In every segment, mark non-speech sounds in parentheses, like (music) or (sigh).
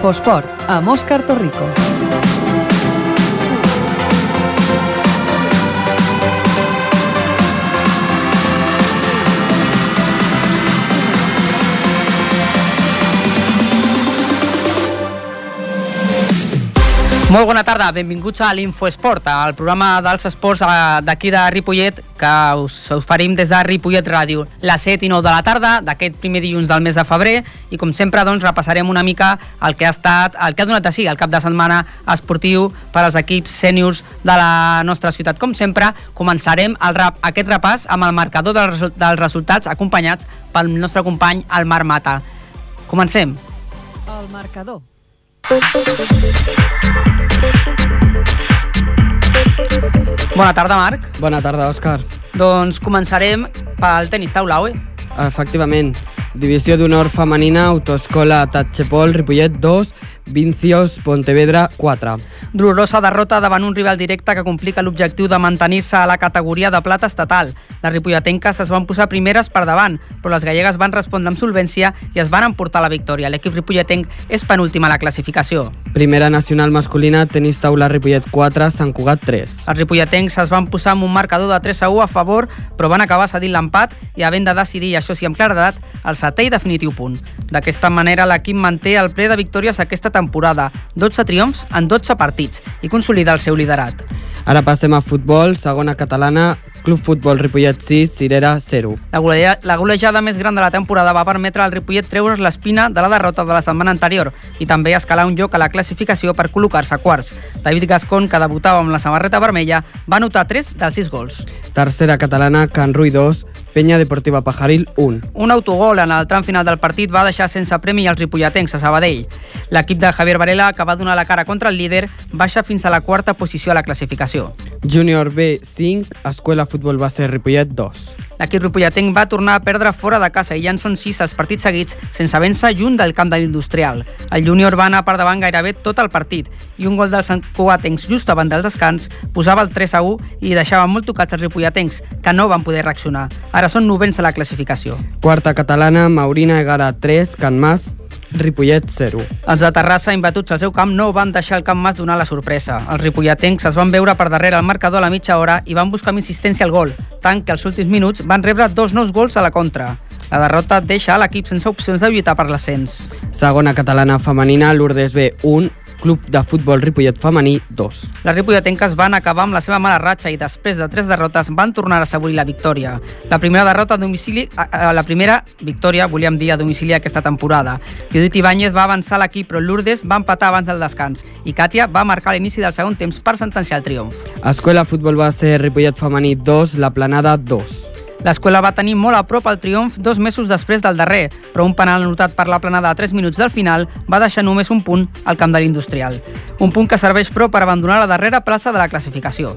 Infosport, amb Òscar Torrico. Molt bona tarda, benvinguts a l'Infoesport, al programa dels esports eh, d'aquí de Ripollet, que us oferim des de Ripollet Ràdio, les 7 i 9 de la tarda d'aquest primer dilluns del mes de febrer, i com sempre doncs, repassarem una mica el que ha estat, el que ha donat de sí el cap de setmana esportiu per als equips sèniors de la nostra ciutat. Com sempre, començarem el rap, aquest repàs amb el marcador dels, dels resultats acompanyats pel nostre company, el Marc Mata. Comencem. El marcador. Bona tarda, Marc. Bona tarda, Òscar. Doncs començarem pel tenis taula, oi? Efectivament, Divisió d'Honor Femenina, Autoescola Tatxepol, Ripollet 2, Vincios, Pontevedra 4. Dolorosa derrota davant un rival directe que complica l'objectiu de mantenir-se a la categoria de plata estatal. Les ripolletenques es van posar primeres per davant, però les gallegues van respondre amb solvència i es van emportar la victòria. L'equip ripolletenc és penúltima a la classificació. Primera nacional masculina, tenis taula Ripollet 4, Sant Cugat 3. Els ripolletencs es van posar amb un marcador de 3 a 1 a favor, però van acabar cedint l'empat i havent de decidir, això sí amb claredat, el setè i definitiu punt. D'aquesta manera, l'equip manté el ple de victòries aquesta temporada, 12 triomfs en 12 partits, i consolida el seu liderat. Ara passem a futbol, segona catalana, Club Futbol Ripollet 6, Cirera 0. La, golea, la golejada més gran de la temporada va permetre al Ripollet treure's l'espina de la derrota de la setmana anterior i també escalar un lloc a la classificació per col·locar-se a quarts. David Gascon, que debutava amb la samarreta vermella, va anotar 3 dels 6 gols. Tercera catalana, Can Rui 2, Penya Deportiva Pajaril 1. Un autogol en el tram final del partit va deixar sense premi els ripolletens a Sabadell. L'equip de Javier Varela, que va donar la cara contra el líder, baixa fins a la quarta posició a la classificació. Júnior B 5, Escuela Futbol Base Ripollet 2. L'equip ripolletenc va tornar a perdre fora de casa i ja en són 6 els partits seguits sense vèncer lluny del camp de l'Industrial. El júnior va anar per davant gairebé tot el partit i un gol dels cugatencs just abans del descans posava el 3 a 1 i deixava molt tocats els ripolletencs, que no van poder reaccionar. Ara són novens a la classificació. Quarta catalana, Maurina Egara 3, Can Mas Ripollet 0. Els de Terrassa, imbatuts al seu camp, no van deixar el camp mas donar la sorpresa. Els ripolletencs es van veure per darrere el marcador a la mitja hora i van buscar amb insistència el gol, tant que als últims minuts van rebre dos nous gols a la contra. La derrota deixa a l'equip sense opcions de lluitar per l'ascens. Segona catalana femenina, Lourdes B 1, Club de Futbol Ripollet Femení 2. Les ripolletenques van acabar amb la seva mala ratxa i després de tres derrotes van tornar a assaborir la victòria. La primera derrota a domicili, a, la primera victòria, volíem dir, a domicili aquesta temporada. Judit Ibáñez va avançar l'equip, però Lourdes va empatar abans del descans i Katia va marcar l'inici del segon temps per sentenciar el triomf. Escola Futbol Base Ripollet Femení 2, La Planada 2. L'escola va tenir molt a prop el triomf dos mesos després del darrer, però un penal anotat per la planada a 3 minuts del final va deixar només un punt al camp de l'Industrial. Un punt que serveix, però, per abandonar la darrera plaça de la classificació.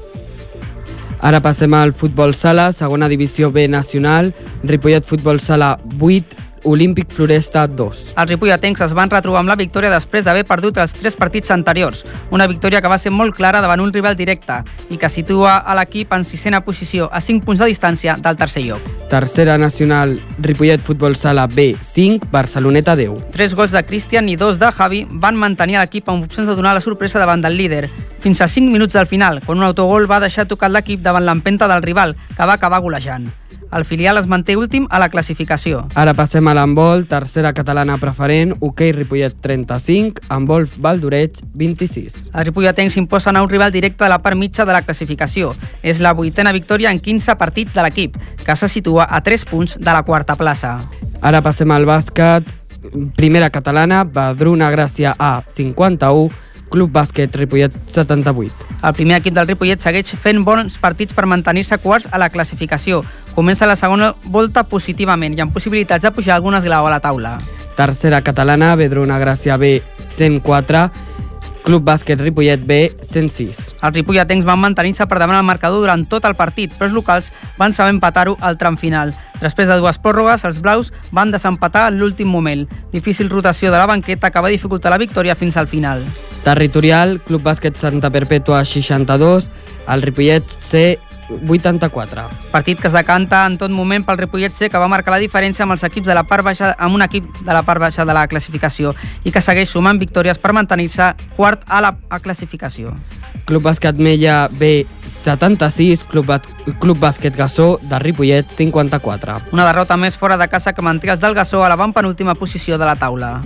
Ara passem al futbol sala, segona divisió B nacional, Ripollet Futbol Sala 8, Olímpic Floresta 2. Els ripolletencs es van retrobar amb la victòria després d'haver perdut els tres partits anteriors. Una victòria que va ser molt clara davant un rival directe i que situa a l'equip en sisena posició a 5 punts de distància del tercer lloc. Tercera nacional, Ripollet Futbol Sala B 5, Barceloneta 10. Tres gols de Cristian i dos de Javi van mantenir l'equip amb opcions de donar la sorpresa davant del líder. Fins a 5 minuts del final, quan un autogol va deixar tocat l'equip davant l'empenta del rival, que va acabar golejant. El filial es manté últim a la classificació. Ara passem a l'handbol, tercera catalana preferent, hoquei Ripollet 35, handbol Valdoreig 26. Els ripolletens s'imposen a un rival directe de la part mitja de la classificació. És la vuitena victòria en 15 partits de l'equip, que se situa a 3 punts de la quarta plaça. Ara passem al bàsquet, primera catalana, Badruna Gràcia A 51, Club Bàsquet Ripollet 78. El primer equip del Ripollet segueix fent bons partits per mantenir-se quarts a la classificació. Comença la segona volta positivament i amb possibilitats de pujar algun esglau a la taula. Tercera catalana, Vedruna Gràcia B 104, Club Bàsquet Ripollet B 106. Els ripolletens van mantenir-se per davant el marcador durant tot el partit, però els locals van saber empatar-ho al tram final. Després de dues pròrrogues, els blaus van desempatar en l'últim moment. Difícil rotació de la banqueta que va dificultar la victòria fins al final. Territorial, Club Bàsquet Santa Perpètua 62, el Ripollet C 84. Partit que es decanta en tot moment pel Ripollet C, que va marcar la diferència amb els equips de la part baixa, amb un equip de la part baixa de la classificació i que segueix sumant victòries per mantenir-se quart a la a classificació. Club Bàsquet Mella B 76, Club, Club Bàsquet Gassó de Ripollet 54. Una derrota més fora de casa que manté els del Gassó a la penúltima posició de la taula.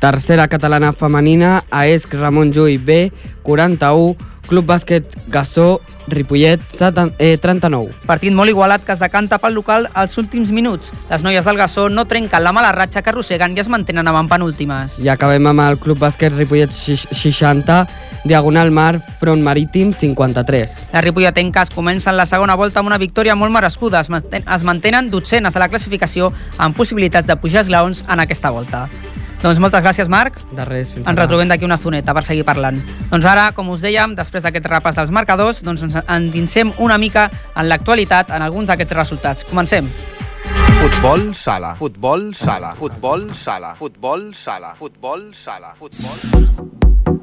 Tercera catalana femenina, AESC Ramon Llull B 41, Club Bàsquet Gassó Ripollet 7, eh, 39. Partit molt igualat que es decanta pel local als últims minuts. Les noies del Gassó no trenquen la mala ratxa que arrosseguen i es mantenen avant penúltimes. I acabem amb el Club Bàsquet Ripollet 60, Diagonal Mar, Front Marítim 53. Les ripolletenques comencen la segona volta amb una victòria molt merescuda. Es mantenen dotzenes a la classificació amb possibilitats de pujar esglaons en aquesta volta. Doncs moltes gràcies, Marc. De res, fins Ens ara. retrobem d'aquí una estoneta per seguir parlant. Doncs ara, com us dèiem, després d'aquest repàs dels marcadors, doncs ens endinsem una mica en l'actualitat en alguns d'aquests resultats. Comencem. Futbol sala, futbol sala, futbol sala, futbol sala, futbol sala, futbol.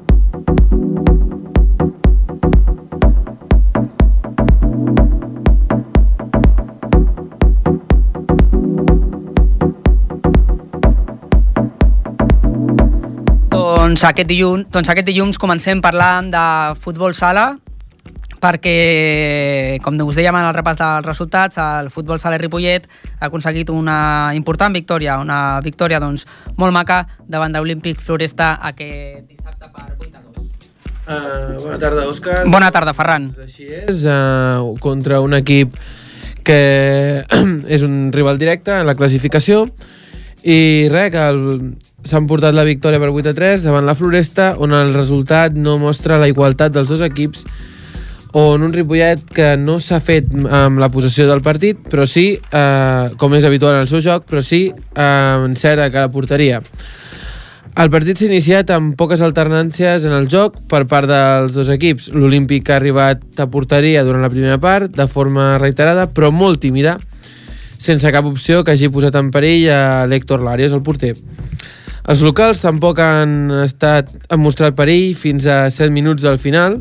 Doncs aquest, dilluns, doncs aquest dilluns comencem parlant de futbol sala, perquè, com us dèiem en el repàs dels resultats, el futbol sala Ripollet ha aconseguit una important victòria, una victòria doncs, molt maca davant de l'Olímpic Floresta aquest dissabte per 8 a 2. Uh, bona tarda, Òscar. Bona tarda, Ferran. Així és, uh, contra un equip que (clears throat) és un rival directe en la classificació i res, que el, s'han portat la victòria per 8 a 3 davant la Floresta, on el resultat no mostra la igualtat dels dos equips on un Ripollet que no s'ha fet amb la possessió del partit, però sí, eh, com és habitual en el seu joc, però sí eh, en cert que la porteria. El partit s'ha iniciat amb poques alternàncies en el joc per part dels dos equips. L'Olímpic ha arribat a porteria durant la primera part de forma reiterada, però molt tímida, sense cap opció que hagi posat en perill a l'Héctor Larios, el porter. Els locals tampoc han, estat, han mostrat perill fins a 7 minuts del final,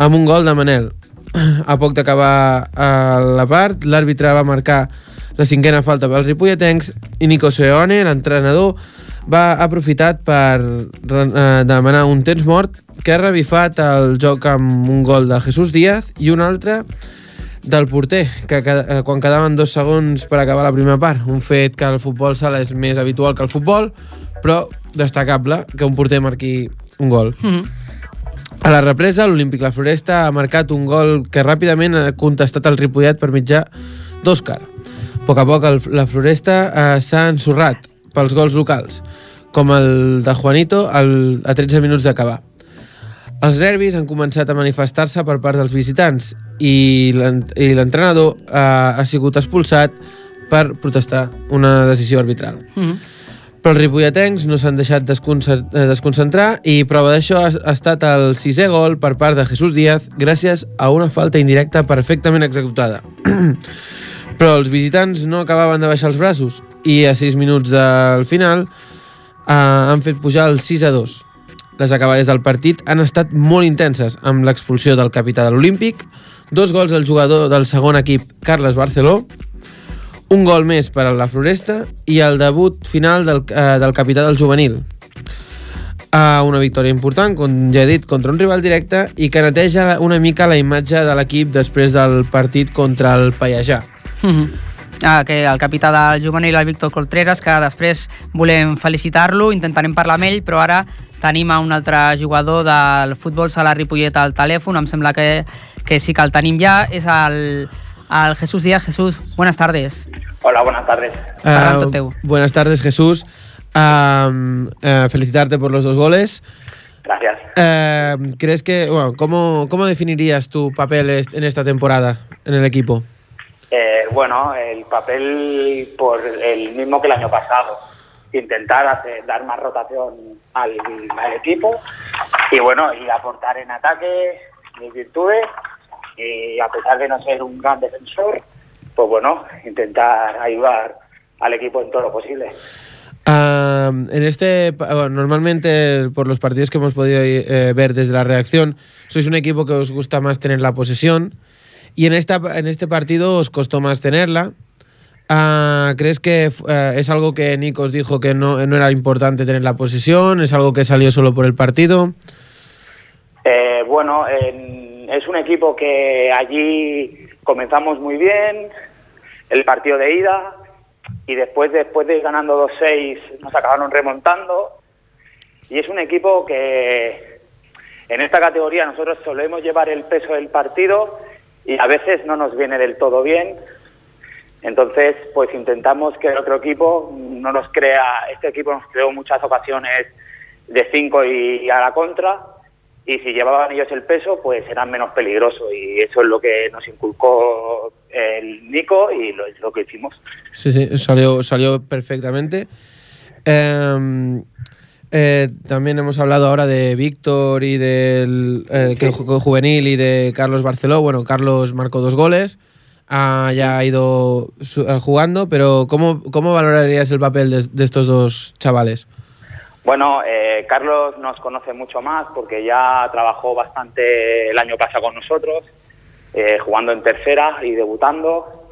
amb un gol de Manel. (clears throat) A poc d'acabar eh, la part, l'àrbitre va marcar la cinquena falta pels ripolletens i Nico Seone, l'entrenador, va aprofitar per eh, demanar un temps mort que ha revifat el joc amb un gol de Jesús Díaz i un altre del porter, que eh, quan quedaven dos segons per acabar la primera part. Un fet que al futbol sala és més habitual que el futbol, però destacable que un porter marqui un gol. Mm -hmm. A la represa, l'Olímpic La Floresta ha marcat un gol que ràpidament ha contestat el Ripollet per mitjà d'Òscar. A poc a poc el, la Floresta eh, s'ha ensorrat pels gols locals, com el de Juanito el, a 13 minuts d'acabar. Els nervis han començat a manifestar-se per part dels visitants i l'en- i l'entrenador eh, ha sigut expulsat per protestar una decisió arbitral. Mm -hmm. Però els ripolletens no s'han deixat eh, desconcentrar i prova d'això ha, ha estat el sisè gol per part de Jesús Díaz gràcies a una falta indirecta perfectament executada. (clears throat) Però els visitants no acabaven de baixar els braços i a 6 minuts del final eh, han fet pujar el 6 a 2. Les acabades del partit han estat molt intenses amb l'expulsió del capità de l'Olímpic, dos gols al jugador del segon equip, Carles Barceló, un gol més per a la Floresta i el debut final del, eh, del capità del juvenil. Uh, una victòria important, com ja he dit, contra un rival directe i que neteja una mica la imatge de l'equip després del partit contra el Pallajà. Mm -hmm. ah, que el capità del juvenil, el Víctor Coltreras, que després volem felicitar-lo, intentarem parlar amb ell, però ara tenim a un altre jugador del futbol sala Ripollet al telèfon, em sembla que, que sí que el tenim ja, és el, el Jesús Díaz. Jesús, buenas tardes. Hola, buenas tardes. Teu. buenas tardes, Jesús. Um, eh, felicitarte por los dos goles. Gracias. Eh, ¿Crees que, bueno, ¿cómo, ¿cómo definirías tu papel en esta temporada en el equipo? Eh, bueno, el papel por el mismo que el año pasado. Intentar hacer, dar más rotación al, al equipo y bueno, y aportar en ataque mis virtudes y a pesar de no ser un gran defensor, pues bueno, intentar ayudar al equipo en todo lo posible. Ah, en este, bueno, normalmente por los partidos que hemos podido eh, ver desde la reacción, sois un equipo que os gusta más tener la posesión Y en, esta, en este partido os costó más tenerla. Ah, ¿Crees que eh, es algo que Nico os dijo que no, no era importante tener la posesión? ¿Es algo que salió solo por el partido? Eh, bueno, en- es un equipo que allí comenzamos muy bien, el partido de ida, y después, después de ir ganando 2-6 nos acabaron remontando. Y es un equipo que en esta categoría nosotros solemos llevar el peso del partido y a veces no nos viene del todo bien. Entonces, pues intentamos que el otro equipo no nos crea, este equipo nos creó muchas ocasiones de 5 y a la contra, y si llevaban ellos el peso, pues eran menos peligrosos, y eso es lo que nos inculcó el Nico y lo, lo que hicimos. Sí, sí, salió, salió perfectamente. Eh, eh, también hemos hablado ahora de Víctor y del eh, que jugó juvenil y de Carlos Barceló. Bueno, Carlos marcó dos goles, ah, ya ha ido eh, jugando, pero ¿cómo, cómo valorarías el papel de, de estos dos chavales? Bueno, eh, Carlos nos conoce mucho más porque ya trabajó bastante el año pasado con nosotros, eh, jugando en tercera y debutando.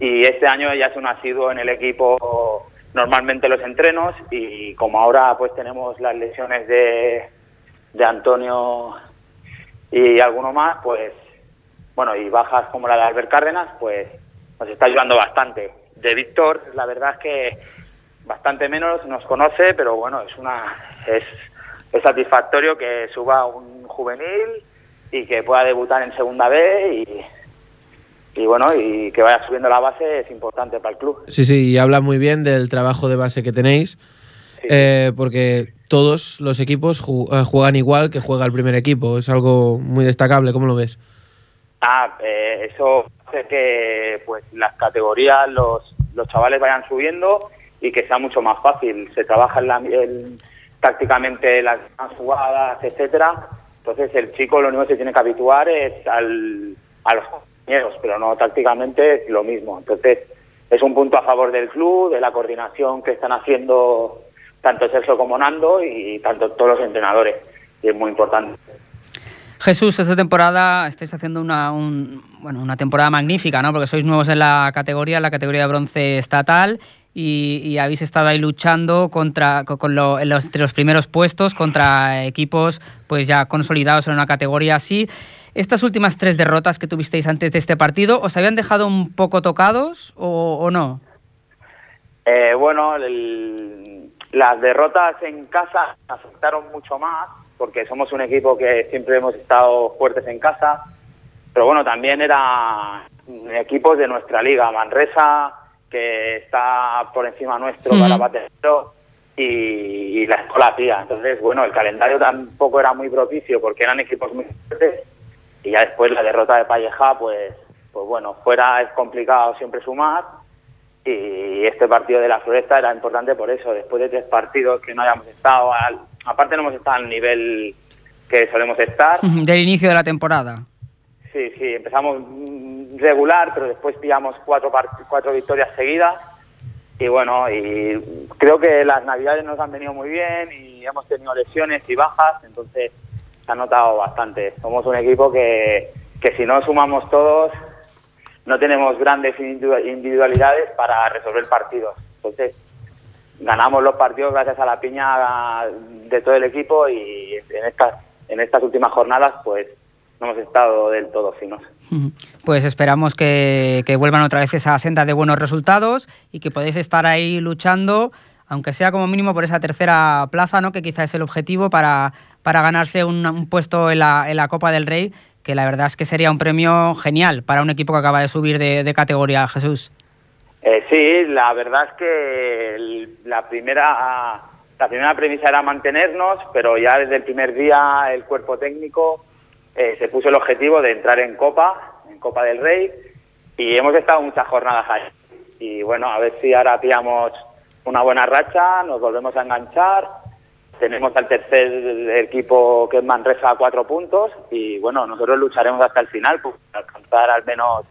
Y este año ya es un asiduo en el equipo normalmente los entrenos y como ahora pues tenemos las lesiones de, de Antonio y alguno más, pues bueno, y bajas como la de Albert Cárdenas, pues nos está ayudando bastante. De Víctor, la verdad es que bastante menos nos conoce, pero bueno, es una es, es satisfactorio que suba un juvenil y que pueda debutar en segunda B y, y bueno, y que vaya subiendo la base es importante para el club. Sí, sí, y habla muy bien del trabajo de base que tenéis, Sí. eh, porque todos los equipos eh, juegan igual que juega el primer equipo. Es algo muy destacable, ¿cómo lo ves? Ah, eh, eso hace que pues las categorías, los, los chavales vayan subiendo y que sea mucho más fácil. Se trabaja en la, en- tácticamente las jugadas, etcétera. Entonces el chico lo único que se tiene que habituar es al, a los compañeros, pero no tácticamente es lo mismo. Entonces es un punto a favor del club, de la coordinación que están haciendo tanto Sergio como Nando y tanto todos los entrenadores. Y es muy importante. Jesús, esta temporada estáis haciendo una, un- bueno, una temporada magnífica, ¿no? Porque sois nuevos en la categoría, en la categoría de bronce estatal, y, y habéis estado ahí luchando contra, con, lo- los, entre los primeros puestos contra equipos pues ya consolidados en una categoría así. Estas últimas tres derrotas que tuvisteis antes de este partido, ¿os habían dejado un poco tocados o, o no? Eh, bueno, el- las derrotas en casa afectaron mucho más porque somos un equipo que siempre hemos estado fuertes en casa, pero bueno, también eran equipos de nuestra liga, Manresa, que está por encima nuestro Ujú. para batero, y, y la Escola Tía. Entonces, bueno, el calendario tampoco era muy propicio porque eran equipos muy fuertes, y ya después la derrota de Palleja, pues, pues bueno, fuera es complicado siempre sumar, y este partido de la Floresta era importante por eso, después de tres partidos que no hayamos estado, al- aparte no hemos estado al nivel que solemos estar, Del inicio de la temporada. sí, sí, empezamos mm, regular, pero después pillamos cuatro, cuatro victorias seguidas, y bueno, y creo que las navidades nos han venido muy bien, y hemos tenido lesiones y bajas, entonces se ha notado bastante, somos un equipo que, que si no sumamos todos, no tenemos grandes individu- individualidades para resolver partidos. Entonces, ganamos los partidos gracias a la piña de todo el equipo y en estas, en estas últimas jornadas, pues, no hemos estado del todo finos. Pues esperamos que, que vuelvan otra vez esa senda de buenos resultados y que podáis estar ahí luchando, aunque sea como mínimo por esa tercera plaza, ¿no? que quizá es el objetivo para, para ganarse un, un puesto en la, en la Copa del Rey, que la verdad es que sería un premio genial para un equipo que acaba de subir de, de categoría, Jesús. Eh, sí, la verdad es que el- la primera la primera premisa era mantenernos, pero ya desde el primer día el cuerpo técnico eh, se puso el objetivo de entrar en Copa, en Copa del Rey, y hemos estado muchas jornadas ahí. Y bueno, a ver si ahora pillamos una buena racha, nos volvemos a enganchar. Tenemos al tercer equipo que es Manresa a cuatro puntos y bueno, nosotros lucharemos hasta el final para alcanzar al menos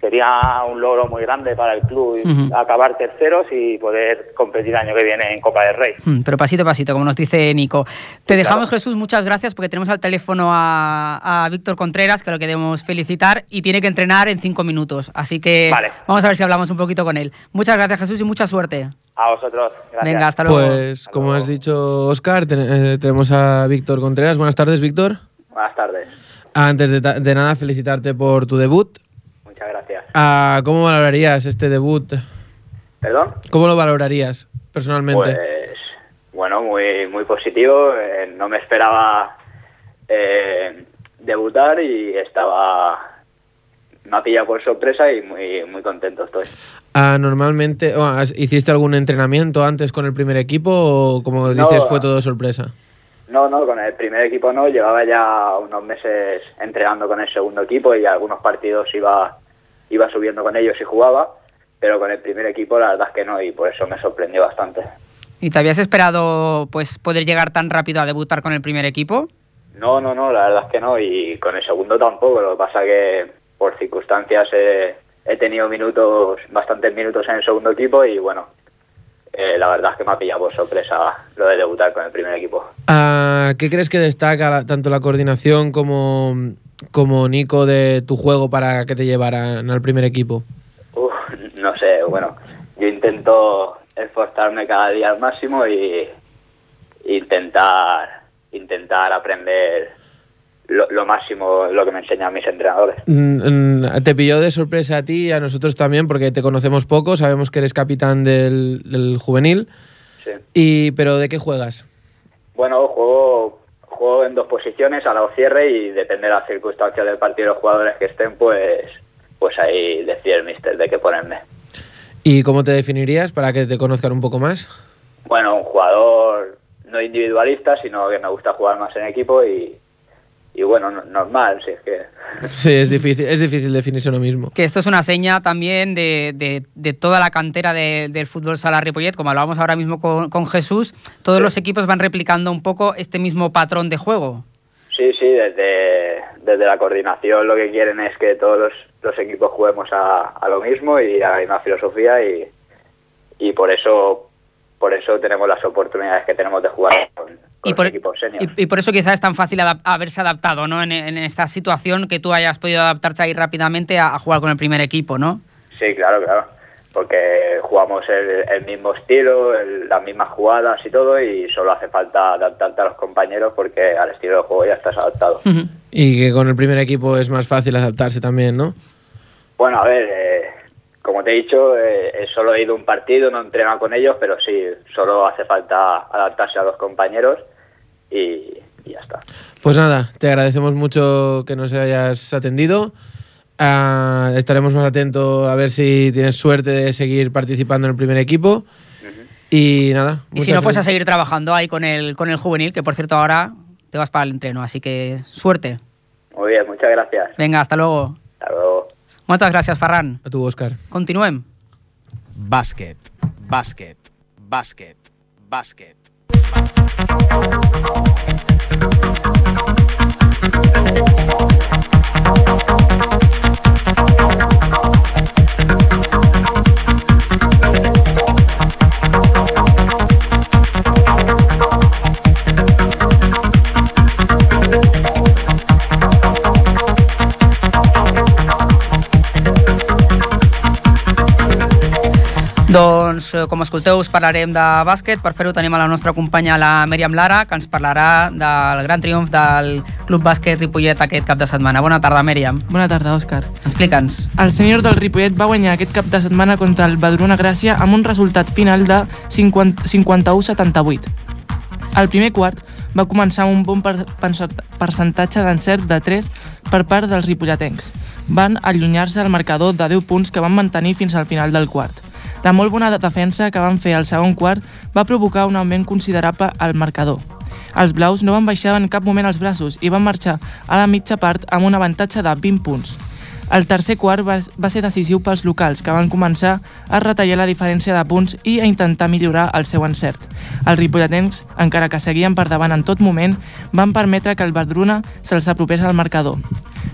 sería un logro muy grande para el club acabar terceros y poder competir el año que viene en Copa del Rey. Mm, Pero pasito a pasito, como nos dice Nico. Te Sí, dejamos, claro. Jesús, muchas gracias porque tenemos al teléfono a, a Víctor Contreras, que lo queremos felicitar, y tiene que entrenar en cinco minutos. Así que Vale. vamos a ver si hablamos un poquito con él. Muchas gracias, Jesús, y mucha suerte. A vosotros. Gracias. Venga, hasta luego. Pues, Hasta como luego. has dicho, Oscar, ten- eh, tenemos a Víctor Contreras. Buenas tardes, Víctor. Buenas tardes. Antes de nada, felicitarte por tu debut. Muchas gracias. Ah, ¿Cómo valorarías este debut? ¿Perdón? ¿Cómo lo valorarías personalmente? Pues bueno, muy muy positivo. Eh, no me esperaba eh, debutar y estaba me ha pillado por sorpresa y muy muy contento estoy. Ah, normalmente, oh, ¿has- ¿hiciste algún entrenamiento antes con el primer equipo o como dices No. fue todo sorpresa? No, no, con el primer equipo no. Llevaba ya unos meses entrenando con el segundo equipo y algunos partidos iba iba subiendo con ellos y jugaba, pero con el primer equipo la verdad es que no y por eso me sorprendió bastante. ¿Y te habías esperado pues poder llegar tan rápido a debutar con el primer equipo? No, no, no, la verdad es que no, y con el segundo tampoco. Lo que pasa que por circunstancias he, he tenido minutos, bastantes minutos en el segundo equipo y bueno, eh, la verdad es que me ha pillado por sorpresa lo de debutar con el primer equipo. Ah, ¿Qué crees que destaca tanto la coordinación como, como Nico de tu juego para que te llevaran al primer equipo? Uf, no sé, bueno, yo intento esforzarme cada día al máximo y intentar intentar aprender lo, lo máximo lo que me enseñan mis entrenadores. Mm, mm, Te pilló de sorpresa a ti y a nosotros también porque te conocemos poco, sabemos que eres capitán del, del juvenil, Sí. y, pero ¿de qué juegas? Bueno, juego, juego en dos posiciones, a lado cierre y depende de las circunstancias del partido los jugadores que estén, pues, pues ahí decide el mister de qué ponerme. ¿Y cómo te definirías para que te conozcan un poco más? Bueno, un jugador no individualista, sino que me gusta jugar más en equipo y, y bueno, no- normal, si es que... Sí, es difícil, es difícil definirse uno mismo. Que esto es una seña también de, de- de toda la cantera de- del fútbol sala Ripollet, como hablábamos ahora mismo con, con Jesús, todos Sí. los equipos van replicando un poco este mismo patrón de juego. Sí, sí, desde, desde la coordinación lo que quieren es que todos los, los equipos juguemos a, a lo mismo y a la misma filosofía y, y por eso por eso tenemos las oportunidades que tenemos de jugar con, con Y por, equipos seniors. y- y por eso quizás es tan fácil adap- haberse adaptado, ¿no? En, en esta situación que tú hayas podido adaptarte ahí rápidamente a, a jugar con el primer equipo, ¿no? Sí, claro, claro. Porque jugamos el, el mismo estilo, el- las mismas jugadas y todo, y solo hace falta adaptarte a los compañeros porque al estilo de juego ya estás adaptado. Y que con el primer equipo es más fácil adaptarse también, ¿no? Bueno, a ver, eh, como te he dicho, eh, solo he ido a un partido, no he entrenado con ellos, pero sí, solo hace falta adaptarse a los compañeros y, y ya está. Pues nada, te agradecemos mucho que nos hayas atendido. Ah, estaremos más atentos a ver si tienes suerte de seguir participando en el primer equipo. Y nada. Y si no, pues a seguir trabajando ahí con el, con el juvenil, que por cierto ahora te vas para el entreno, así que suerte. Muy bien, muchas gracias. Venga, hasta luego. Moltes gràcies, Ferran. A tu, Òscar. Continuem. Bàsquet, bàsquet, bàsquet, bàsquet. Doncs, eh, com escolteu, us parlarem de bàsquet. Per fer-ho tenim a la nostra companya, la Mèriam Lara, que ens parlarà del gran triomf del Club Bàsquet Ripollet aquest cap de setmana. Bona tarda, Mèriam. Bona tarda, Òscar. Explica'ns. El senyor del Ripollet va guanyar aquest cap de setmana contra el Badruna Gràcia amb un resultat final de 50 51-78. El primer quart va començar amb un bon per percent- percentatge d'encert de 3 per part dels ripolletens. Van allunyar-se al marcador de 10 punts que van mantenir fins al final del quart. La molt bona defensa que van fer al segon quart va provocar un augment considerable al marcador. Els blaus no van baixar en cap moment els braços i van marxar a la mitja part amb un avantatge de 20 punts. El tercer quart va, va ser decisiu pels locals, que van començar a retallar la diferència de punts i a intentar millorar el seu encert. Els ripolletens, encara que seguien per davant en tot moment, van permetre que el Verdruna se'ls apropés al marcador.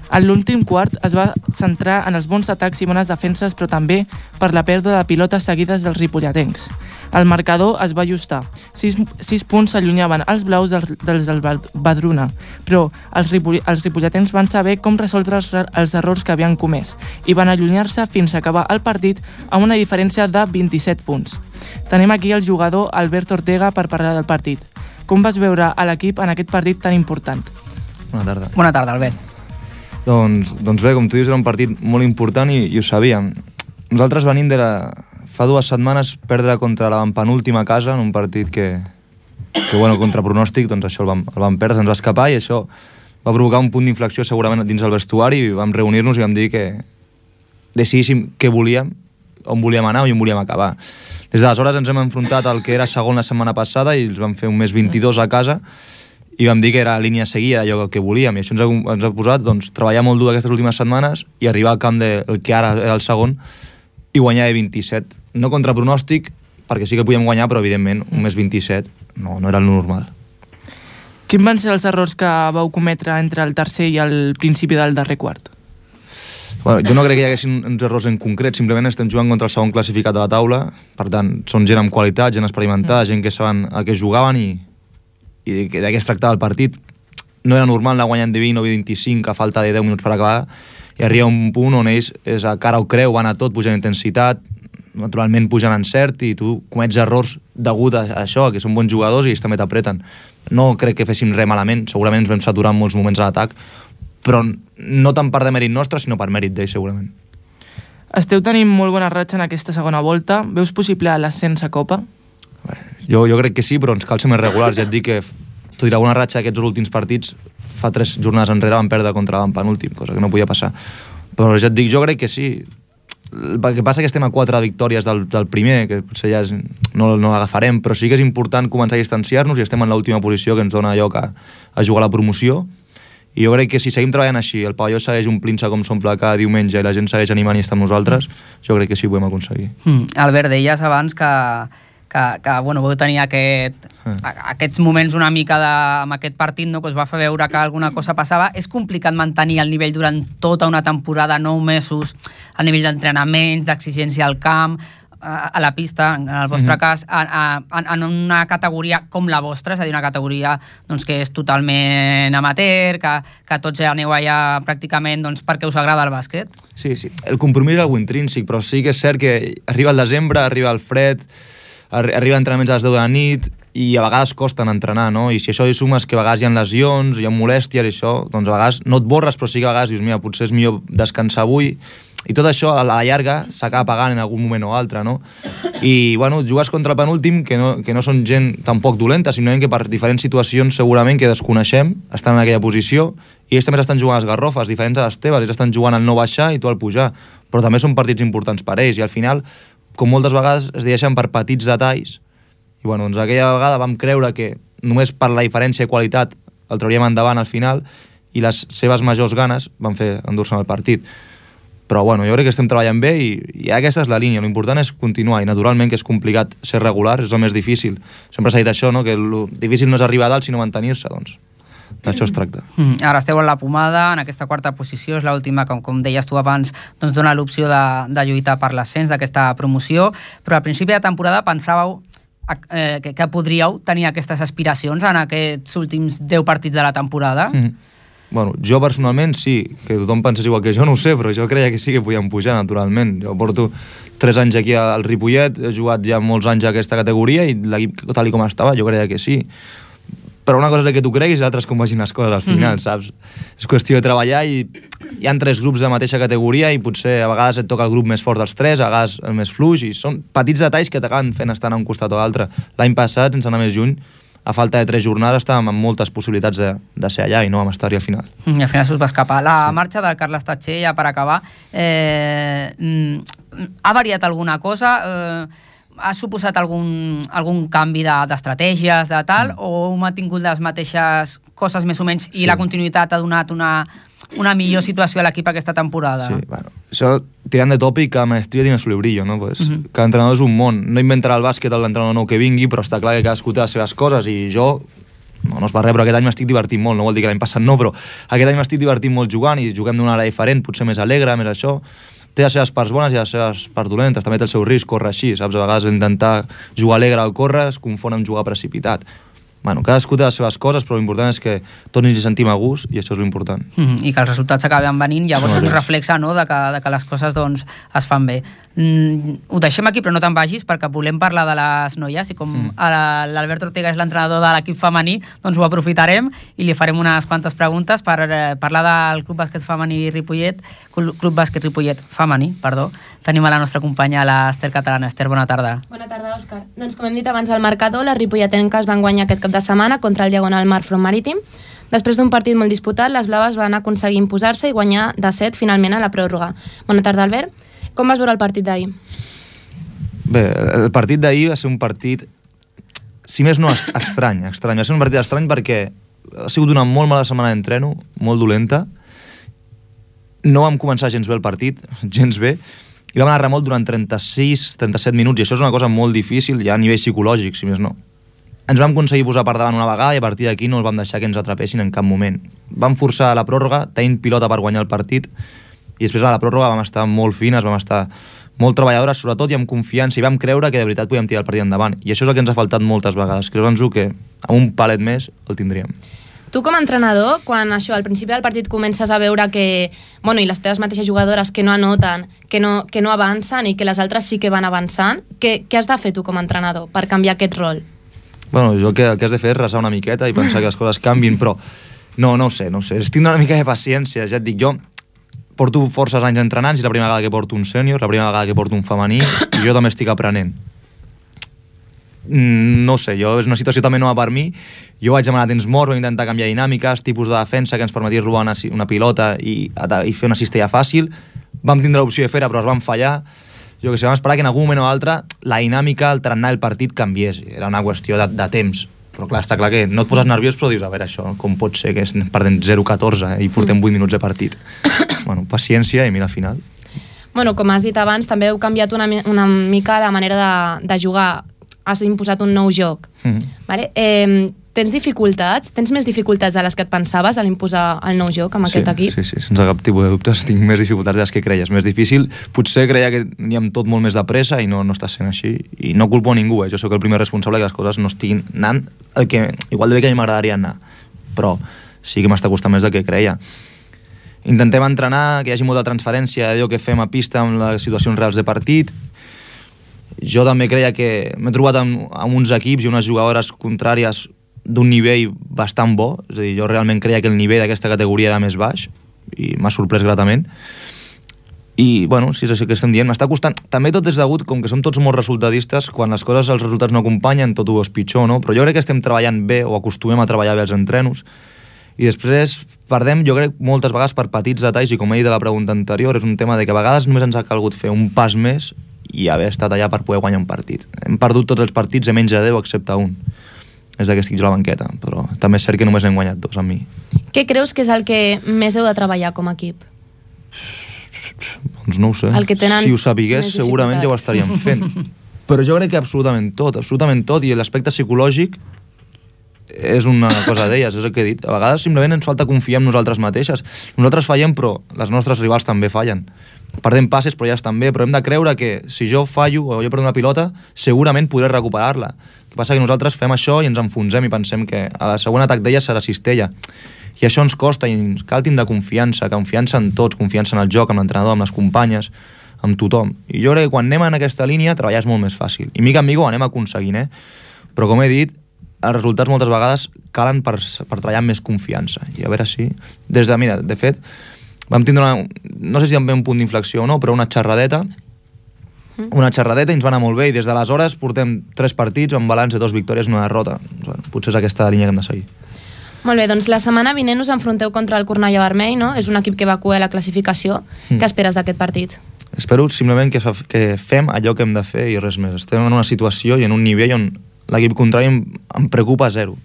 En l'últim quart es va centrar en els bons atacs i bones defenses, però també per la pèrdua de pilotes seguides dels ripolletens. El marcador es va ajustar. 6, 6 punts s'allunyaven els blaus dels, dels del Bad- Badruna, però els, ripoll, els ripolletens van saber com resoldre els, els errors que havien comès i van allunyar-se fins a acabar el partit amb una diferència de 27 punts. Tenim aquí el jugador Albert Ortega per parlar del partit. Com vas veure a l'equip en aquest partit tan important? Bona tarda. Bona tarda, Albert. Doncs, doncs bé, com tu dius, era un partit molt important i, i ho sabíem. Nosaltres venim de la... fa dues setmanes perdre contra la penúltima casa en un partit que, que bueno, contra pronòstic, doncs això el vam, el vam perdre, se'ns va escapar i això va provocar un punt d'inflexió segurament dins el vestuari i vam reunir-nos i vam dir que decidíssim què volíem, on volíem anar i on volíem acabar. Des d'aleshores ens hem enfrontat al que era segon la setmana passada i els vam fer un mes 22 a casa i vam dir que era línia a seguir, allò que volíem, i això ens ha, ens ha posat doncs, treballar molt dur aquestes últimes setmanes i arribar al camp del de, que ara era el segon i guanyar de 27. No contra pronòstic, perquè sí que podíem guanyar, però evidentment un més 27 no, no era el normal. Quins van ser els errors que vau cometre entre el tercer i el principi del darrer quart? Bueno, jo no crec que hi haguessin uns errors en concret, simplement estem jugant contra el segon classificat de la taula, per tant, són gent amb qualitat, gent experimentada, gent que saben a què jugaven i, i de què es tractava el partit. No era normal anar guanyant de 20 o 25 a falta de 10 minuts per acabar, i arriba un punt on ells és a cara o creu, van a tot, pugen intensitat, naturalment pugen en cert i tu comets errors degut a això, que són bons jugadors i ells també t'apreten. No crec que féssim res malament, segurament ens vam saturar en molts moments a l'atac, però no tant per de mèrit nostre, sinó per mèrit d'ells, segurament. Esteu tenint molt bona ratxa en aquesta segona volta. Veus possible l'ascens a Copa? Jo, jo crec que sí, però ens cal ser més regulars. Ja et dic que, tot i la bona ratxa d'aquests últims partits, fa tres jornades enrere van perdre contra l'en penúltim, cosa que no podia passar. Però ja et dic, jo crec que sí. El que passa que estem a quatre victòries del, del primer, que potser ja és, no, no l'agafarem, però sí que és important començar a distanciar-nos i estem en l'última posició que ens dona lloc a, a jugar a la promoció i jo crec que si seguim treballant així, el pavelló segueix omplint-se com s'omple cada diumenge i la gent segueix animant i està amb nosaltres, jo crec que sí ho podem aconseguir. Mm. Albert, deies abans que, que, que bueno, vau tenir aquest, a, aquests moments una mica de, amb aquest partit no, que us va fer veure que alguna cosa passava. És complicat mantenir el nivell durant tota una temporada, nou mesos, el nivell d'entrenaments, d'exigència al camp, a, a la pista, en el vostre mm -hmm. cas, a, a, en una categoria com la vostra, és a dir, una categoria doncs, que és totalment amateur, que, que tots ja aneu allà pràcticament doncs, perquè us agrada el bàsquet? Sí, sí. El compromís és algo intrínsec, però sí que és cert que arriba el desembre, arriba el fred, arri arriba entrenaments a les 10 de la nit i a vegades costen entrenar, no? I si això hi sumes que a vegades hi ha lesions, hi ha molèsties i això, doncs a vegades no et borres, però sí que a vegades dius, mira, potser és millor descansar avui i tot això a la llarga s'acaba pagant en algun moment o altre, no? I, bueno, jugues contra el penúltim, que no, que no són gent tampoc dolenta, simplement que per diferents situacions segurament que desconeixem, estan en aquella posició, i ells també estan jugant a les garrofes, diferents a les teves, ells estan jugant al no baixar i tu al pujar, però també són partits importants per ells, i al final, com moltes vegades es deixen per petits detalls, i bueno, doncs aquella vegada vam creure que només per la diferència de qualitat el trauríem endavant al final, i les seves majors ganes van fer endur-se el partit. Però bueno, jo crec que estem treballant bé i, i aquesta és la línia, l'important és continuar i naturalment que és complicat ser regular, és el més difícil. Sempre s'ha dit això, no? que el difícil no és arribar a dalt sinó mantenir-se, doncs d'això es tracta. Mm, ara esteu en la pomada, en aquesta quarta posició, és l'última, com, com deies tu abans, doncs dona l'opció de, de lluitar per l'ascens d'aquesta promoció, però al principi de temporada pensàveu eh, que, que podríeu tenir aquestes aspiracions en aquests últims 10 partits de la temporada? Mm. Bueno, jo personalment sí, que tothom pensés igual que jo, no ho sé, però jo creia que sí que podíem pujar, naturalment. Jo porto 3 anys aquí al Ripollet, he jugat ja molts anys a aquesta categoria i l'equip tal i com estava jo creia que sí. Però una cosa és que tu creguis i l'altra és com vagin les coses al final, mm -hmm. saps? És qüestió de treballar i hi han tres grups de mateixa categoria i potser a vegades et toca el grup més fort dels tres, a vegades el més fluix i són petits detalls que t'acaben fent estar a un costat o l'altre. L'any passat, sense anar més lluny, a falta de tres jornades estàvem amb moltes possibilitats de, de ser allà i no vam estar-hi al final. I al final s'us va escapar. La sí. marxa del Carles Tatxer, ja per acabar, eh, ha variat alguna cosa? Eh, ha suposat algun, algun canvi d'estratègies, de, de tal, mm. o heu mantingut les mateixes coses més o menys i Sí. la continuïtat ha donat una, una millor situació a l'equip aquesta temporada? Sí, bueno, això, tirant de tòpic, cada maestria tiene su librillo, no? Pues, Mhm. -huh. Cada entrenador és un món. No inventarà el bàsquet l'entrenador nou que vingui, però està clar que cadascú té les seves coses i jo no, no es va rebre, aquest any m'estic divertint molt, no vol dir que l'any passat no, però aquest any m'estic divertint molt jugant i juguem d'una manera diferent, potser més alegre, més això, té les seves parts bones i les seves parts dolentes, també té el seu risc, córrer així, saps? A vegades intentar jugar alegre al córrer es confon amb jugar precipitat. Bueno, cadascú té les seves coses, però l'important és que tots ens hi sentim a gust i això és l'important. Mm -hmm. I que els resultats acaben venint, llavors Sí, és un reflexe no, de, que, de que les coses doncs, es fan bé. Mm, ho deixem aquí, però no te'n vagis, perquè volem parlar de les noies, i com mm. l'Albert Ortega és l'entrenador de l'equip femení, doncs ho aprofitarem i li farem unes quantes preguntes per eh, parlar del Club Bàsquet Femení Ripollet, Club Club Bàsquet Ripollet Femení, perdó. Tenim a la nostra companya, l'Ester Catalana. Ester, bona tarda. Bona tarda, Òscar. Doncs com hem dit abans al marcador, les ripolletenques van guanyar aquest cap de setmana contra el Diagonal Mar Front Marítim. Després d'un partit molt disputat, les blaves van aconseguir imposar-se i guanyar de 7 finalment a la pròrroga. Bona tarda, Albert. Com vas veure el partit d'ahir? Bé, el partit d'ahir va ser un partit, si més no, est- estrany, estrany. Va ser un partit estrany perquè ha sigut una molt mala setmana d'entreno, molt dolenta. No vam començar gens bé el partit, gens bé, i vam anar a remolc durant 36-37 minuts, i això és una cosa molt difícil, ja a nivell psicològic, si més no. Ens vam aconseguir posar per davant una vegada i a partir d'aquí no els vam deixar que ens atrapessin en cap moment. Vam forçar la pròrroga, tenint pilota per guanyar el partit, i després a la pròrroga vam estar molt fines, vam estar molt treballadores, sobretot i amb confiança, i vam creure que de veritat podíem tirar el partit endavant. I això és el que ens ha faltat moltes vegades. Creure'ns-ho que amb un palet més el tindríem. Tu com a entrenador, quan això al principi del partit comences a veure que, bueno, i les teves mateixes jugadores que no anoten, que no, que no avancen i que les altres sí que van avançant, què, què has de fer tu com a entrenador per canviar aquest rol? Bueno, jo el que, el que has de fer és resar una miqueta i pensar que les coses canvin, però no, no ho sé, no ho sé. Tindre una mica de paciència, ja et dic, jo porto forces anys entrenant, és la primera vegada que porto un sènior, la primera vegada que porto un femení, i jo també estic aprenent. Mm, no sé, jo, és una situació també nova per mi, jo vaig demanar temps mort, vam intentar canviar dinàmiques, tipus de defensa que ens permetia robar una, una pilota i, i fer una cistella fàcil, vam tindre l'opció de fer-ho, però es van fallar, jo que sé, vam esperar que en algun moment o altre la dinàmica, el tarannà del partit canviés, era una qüestió de, de temps, però clar, està clar que no et poses nerviós, però dius, a veure, això, com pot ser que es perdem 0-14 eh, i portem 8 minuts de partit? (coughs) bueno, paciència i mira al final. Bueno, com has dit abans, també heu canviat una, una mica la manera de, de jugar. Has imposat un nou joc. Mm -hmm. Vale? Eh, tens dificultats? Tens més dificultats de les que et pensaves a l'imposar el nou joc amb sí, aquest equip? Sí, sí, sense cap tipus de dubtes tinc més dificultats de les que creies. Més difícil, potser creia que aníem tot molt més de pressa i no, no està sent així. I no culpo a ningú, eh? jo sóc el primer responsable que les coses no estiguin anant el que, igual de bé que a mi m'agradaria anar. Però sí que m'està costant més del que creia. Intentem entrenar, que hi hagi molta transferència d'allò que fem a pista amb les situacions reals de partit. Jo també creia que m'he trobat amb, amb uns equips i unes jugadores contràries d'un nivell bastant bo, és a dir, jo realment creia que el nivell d'aquesta categoria era més baix i m'ha sorprès gratament. I, bueno, si és això que estem dient, m'està costant... També tot és degut, com que som tots molt resultadistes, quan les coses, els resultats no acompanyen, tot ho és pitjor, no? Però jo crec que estem treballant bé, o acostumem a treballar bé els entrenos, i després perdem, jo crec, moltes vegades per petits detalls, i com he dit de la pregunta anterior, és un tema de que a vegades només ens ha calgut fer un pas més i haver estat allà per poder guanyar un partit. Hem perdut tots els partits de menys de 10 excepte un. És de que estic jo a la banqueta, però també és cert que només n'hem guanyat dos amb mi. Què creus que és el que més deu de treballar com a equip? Doncs no ho sé. El que tenen si ho sabigués, segurament ja ho estaríem fent. (laughs) Però jo crec que absolutament tot, absolutament tot, i l'aspecte psicològic és una cosa d'elles, és el que he dit. A vegades simplement ens falta confiar en nosaltres mateixes. Nosaltres fallem, però les nostres rivals també fallen. Perdem passes, però ja estan bé, però hem de creure que si jo fallo o jo perdo una pilota, segurament podré recuperar-la. El que passa que nosaltres fem això i ens enfonsem i pensem que a la segona atac d'ella serà cistella. I això ens costa i ens cal tindre confiança, confiança en tots, confiança en el joc, amb l'entrenador, amb les companyes, amb tothom. I jo crec que quan anem en aquesta línia treballar és molt més fàcil. I mica en mica ho anem aconseguint, eh? Però com he dit, els resultats moltes vegades calen per, per treballar amb més confiança. I a veure si... Des de, mira, de fet, vam tindre una, no sé si també un punt d'inflexió o no, però una xerradeta una xerradeta i ens va anar molt bé i des d'aleshores portem tres partits amb balanç de dos victòries i una derrota. Bueno, potser és aquesta la línia que hem de seguir. Molt bé, doncs la setmana vinent us enfronteu contra el Cornellà Vermell, no? És un equip que va a la classificació. Mm. Què esperes d'aquest partit? Espero simplement que, que fem allò que hem de fer i res més. Estem en una situació i en un nivell on l'equip contrari em, em preocupa zero.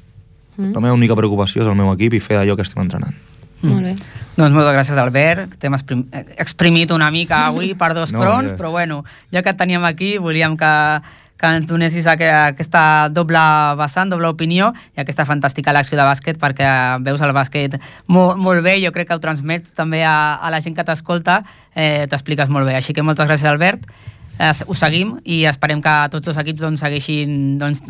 Mm. La meva única preocupació és el meu equip i fer allò que estem entrenant. Molt bé. Doncs moltes gràcies, Albert. T'hem exprim exprimit una mica avui per dos No, però bueno, ja que et teníem aquí, volíem que, que ens donessis aqu aquesta doble vessant, doble opinió i aquesta fantàstica lecció de bàsquet perquè veus el bàsquet molt, molt bé, jo crec que ho transmets també a, a la gent que t'escolta, eh, t'expliques molt bé. Així que moltes gràcies, Albert. Eh, ho seguim i esperem que tots els equips doncs, segueixin doncs,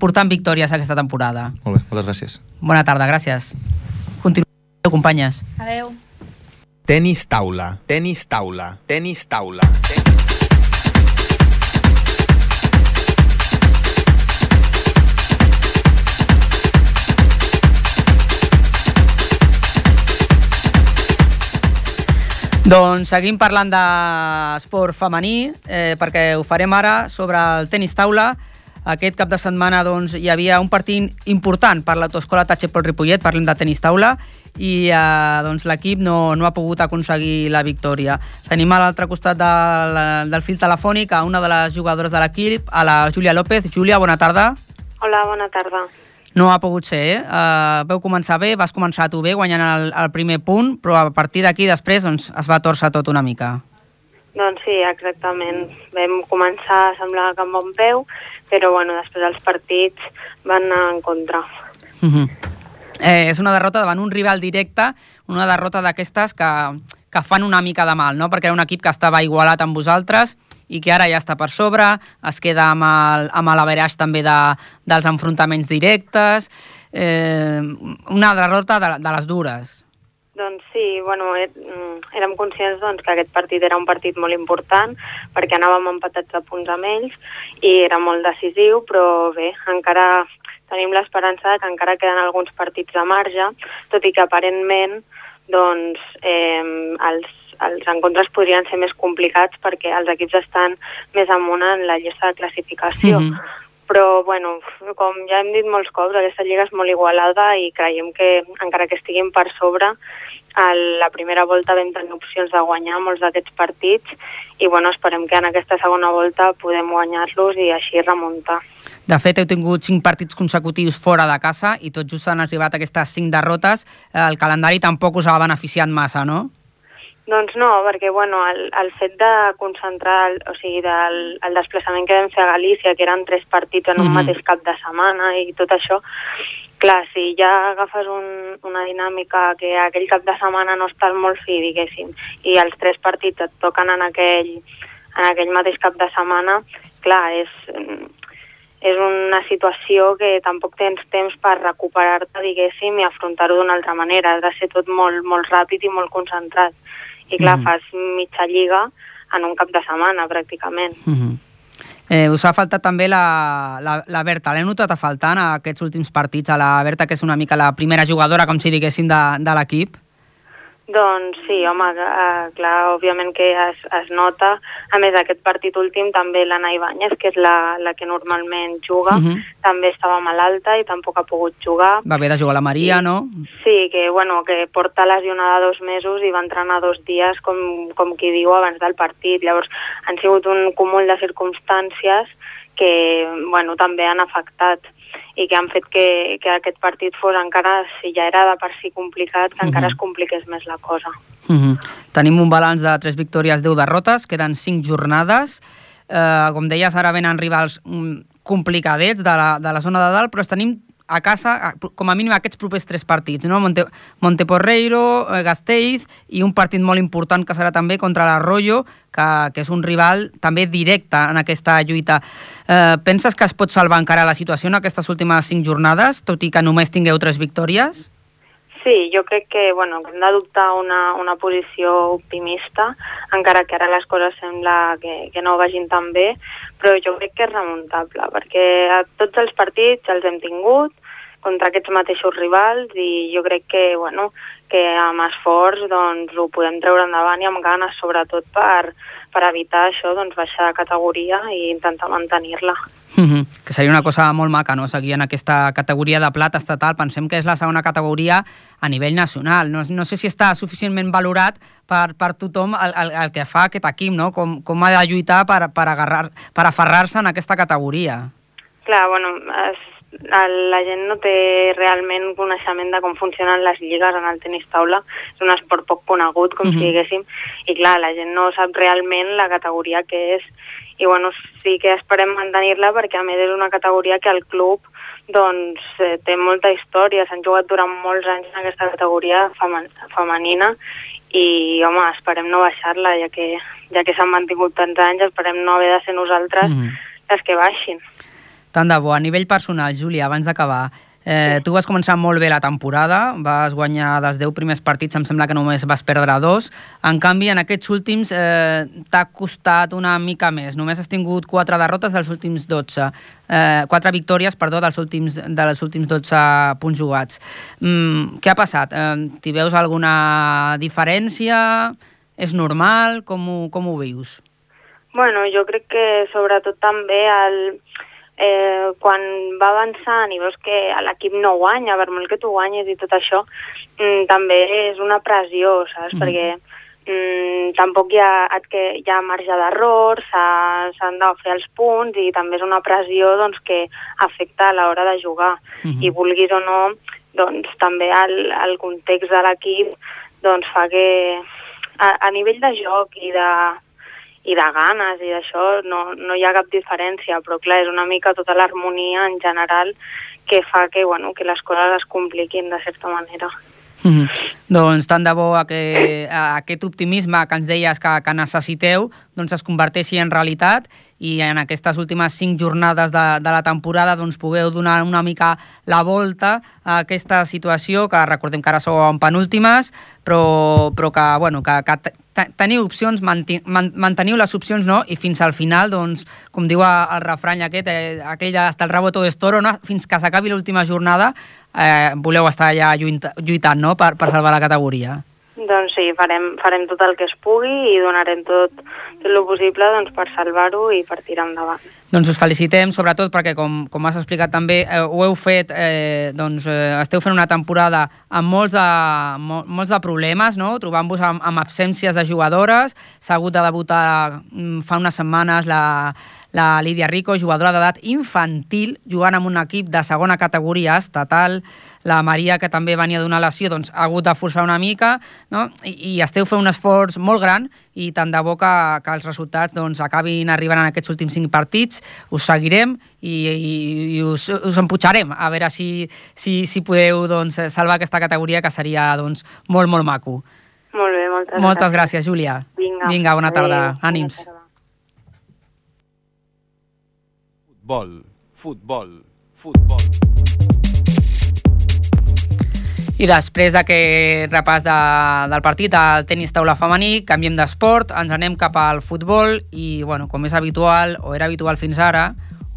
portant victòries aquesta temporada. Molt bé, moltes gràcies. Bona tarda, gràcies. Continueu, companyes. Adeu. Tenis taula, tenis taula, tenis taula. Doncs seguim parlant d'esport femení, eh, perquè ho farem ara sobre el tenis taula. Aquest cap de setmana doncs, hi havia un partit important per l'autoescola Tachepol Ripollet, parlem de tenis taula, i eh, doncs, l'equip no, no ha pogut aconseguir la victòria. Tenim a l'altre costat del, del fil telefònic a una de les jugadores de l'equip, a la Júlia López. Júlia, bona tarda. Hola, bona tarda. No ha pogut ser, eh? Uh, veu començar bé, vas començar tu bé, guanyant el, el primer punt, però a partir d'aquí després doncs, es va torçar tot una mica. Doncs sí, exactament. Vam començar, semblava que amb bon peu, però bueno, després els partits van anar en contra. Uh -huh. eh, és una derrota davant un rival directe, una derrota d'aquestes que, que fan una mica de mal, no? perquè era un equip que estava igualat amb vosaltres i que ara ja està per sobre, es queda amb el, amb l'averaix també de, dels enfrontaments directes, eh, una derrota de, de les dures. Doncs sí, bueno, er, mm, érem conscients doncs, que aquest partit era un partit molt important perquè anàvem empatats a punts amb ells i era molt decisiu, però bé, encara tenim l'esperança que encara queden alguns partits de marge, tot i que aparentment doncs, eh, els, els encontres podrien ser més complicats perquè els equips estan més amunt en la llista de classificació. Mhm. Però, bueno, com ja hem dit molts cops, aquesta lliga és molt igualada i creiem que, encara que estiguin per sobre, a la primera volta vam tenir opcions de guanyar molts d'aquests partits i, bueno, esperem que en aquesta segona volta podem guanyar-los i així remuntar. De fet, heu tingut cinc partits consecutius fora de casa i tot just han arribat aquestes cinc derrotes. El calendari tampoc us ha beneficiat massa, no? Doncs no, perquè bueno, el, el fet de concentrar, el, o sigui, del, el desplaçament que vam fer a Galícia, que eren tres partits en un Mhm. mateix cap de setmana i tot això, clar, si ja agafes un, una dinàmica que aquell cap de setmana no estàs molt fi, diguéssim, i els tres partits et toquen en aquell, en aquell mateix cap de setmana, clar, és, és una situació que tampoc tens temps per recuperar-te, diguéssim, i afrontar-ho d'una altra manera. Ha de ser tot molt, molt ràpid i molt concentrat. I clar, Mhm. fas mitja lliga en un cap de setmana, pràcticament. Uh -huh. eh, us ha faltat també la, la, la Berta. L'he notat a faltar en aquests últims partits, a la Berta, que és una mica la primera jugadora, com si diguéssim, de, de l'equip. Doncs sí, home, eh, clar, òbviament que es, es nota. A més, aquest partit últim també l'Anna Ibáñez, que és la, la que normalment juga, Mhm. també estava malalta i tampoc ha pogut jugar. Va haver de jugar la Maria, no? Sí, que, bueno, que porta lesionada dos mesos i va entrenar dos dies, com, com qui diu, abans del partit. Llavors, han sigut un cúmul de circumstàncies que, bueno, també han afectat i que han fet que, que aquest partit fos encara, si ja era de per si complicat, que encara Mhm. es compliqués més la cosa. Uh -huh. Tenim un balanç de 3 victòries, 10 derrotes, queden 5 jornades. Eh, com deies, ara venen rivals mm, complicadets de la, de la zona de dalt, però tenim a casa, com a mínim aquests propers tres partits, no? Monte, Monteporreiro, eh, Gasteiz i un partit molt important que serà també contra l'Arroyo, que, que és un rival també directe en aquesta lluita. Eh, penses que es pot salvar encara la situació en aquestes últimes cinc jornades, tot i que només tingueu tres victòries? Sí, jo crec que, bueno, hem d'adoptar una, una posició optimista, encara que ara les coses sembla que, que no vagin tan bé, però jo crec que és remuntable, perquè a tots els partits els hem tingut contra aquests mateixos rivals i jo crec que, bueno, que amb esforç doncs, ho podem treure endavant i amb ganes, sobretot per, per evitar això, doncs, baixar de categoria i intentar mantenir-la. Mhm, que seria una cosa molt maca, no?, seguir en aquesta categoria de plata estatal. Pensem que és la segona categoria a nivell nacional. No, no sé si està suficientment valorat per, per tothom el, el, el que fa aquest equip, no?, com, com ha de lluitar per, per, agarrar, per aferrar-se en aquesta categoria. Clar, bueno, es, la gent no té realment coneixement de com funcionen les lligues en el tenis taula. És un esport poc conegut, com Mhm. si diguéssim, i clar, la gent no sap realment la categoria que és. I bueno, sí que esperem mantenir-la perquè a més és una categoria que el club doncs, eh, té molta història, s'han jugat durant molts anys en aquesta categoria femen femenina i, home, esperem no baixar-la, ja que, ja que s'han mantingut tants anys, esperem no haver de ser nosaltres Mhm. les que baixin. Tant de bo. A nivell personal, Júlia, abans d'acabar, eh, tu vas començar molt bé la temporada, vas guanyar dels 10 primers partits, em sembla que només vas perdre dos. En canvi, en aquests últims eh, t'ha costat una mica més. Només has tingut 4 derrotes dels últims 12. Eh, 4 victòries, perdó, dels últims, dels últims 12 punts jugats. Mm, què ha passat? Eh, T'hi veus alguna diferència? És normal? Com ho, com ho vius? Bueno, jo crec que sobretot també el, eh, quan va avançant i veus que l'equip no guanya, per molt que tu guanyes i tot això, mm, també és una pressió, saps? Mhm. Perquè mm, tampoc hi ha, que hi ha marge d'error, s'ha- s'han de fer els punts i també és una pressió doncs, que afecta a l'hora de jugar. Mhm. I vulguis o no, doncs també el, el context de l'equip doncs, fa que a, a nivell de joc i de, i de ganes i d'això no, no hi ha cap diferència, però clar, és una mica tota l'harmonia en general que fa que, bueno, que les coses es compliquin de certa manera. Mhm. Doncs tant de bo a que, a aquest optimisme que ens deies que, que necessiteu doncs es converteixi en realitat i en aquestes últimes cinc jornades de, de la temporada doncs pugueu donar una mica la volta a aquesta situació, que recordem que ara sou en penúltimes, però, però que, bueno, que, que te- te- teniu opcions, manteniu les opcions no? i fins al final, doncs, com diu el refrany aquest, eh, aquell hasta el rabo todo es toro, no? fins que s'acabi l'última jornada, eh, voleu estar allà lluita, lluitant no? per, per salvar la categoria. Doncs sí, farem, farem tot el que es pugui i donarem tot, tot el possible doncs, per salvar-ho i per tirar endavant. Doncs us felicitem, sobretot perquè, com, com has explicat també, eh, ho heu fet, eh, doncs eh, esteu fent una temporada amb molts de, mo, molts de problemes, no? trobant-vos amb, amb absències de jugadores. S'ha hagut de debutar mm, fa unes setmanes la, la Lídia Rico, jugadora d'edat infantil, jugant amb un equip de segona categoria estatal. La Maria, que també venia d'una lesió, doncs, ha hagut de forçar una mica, no? I, i esteu fent un esforç molt gran i tant de bo que, que els resultats doncs, acabin arribant en aquests últims cinc partits. Us seguirem i, i, i us, us empujarem a veure si, si, si podeu doncs, salvar aquesta categoria, que seria doncs, molt, molt maco. Molt bé, moltes, Moltes gràcies, Júlia. Vinga. Vinga, bona tarda. Adéu. Ànims. Futbol, futbol, futbol. I després d'aquest repàs de, del partit del tenis taula femení, canviem d'esport, ens anem cap al futbol i, bueno, com és habitual, o era habitual fins ara,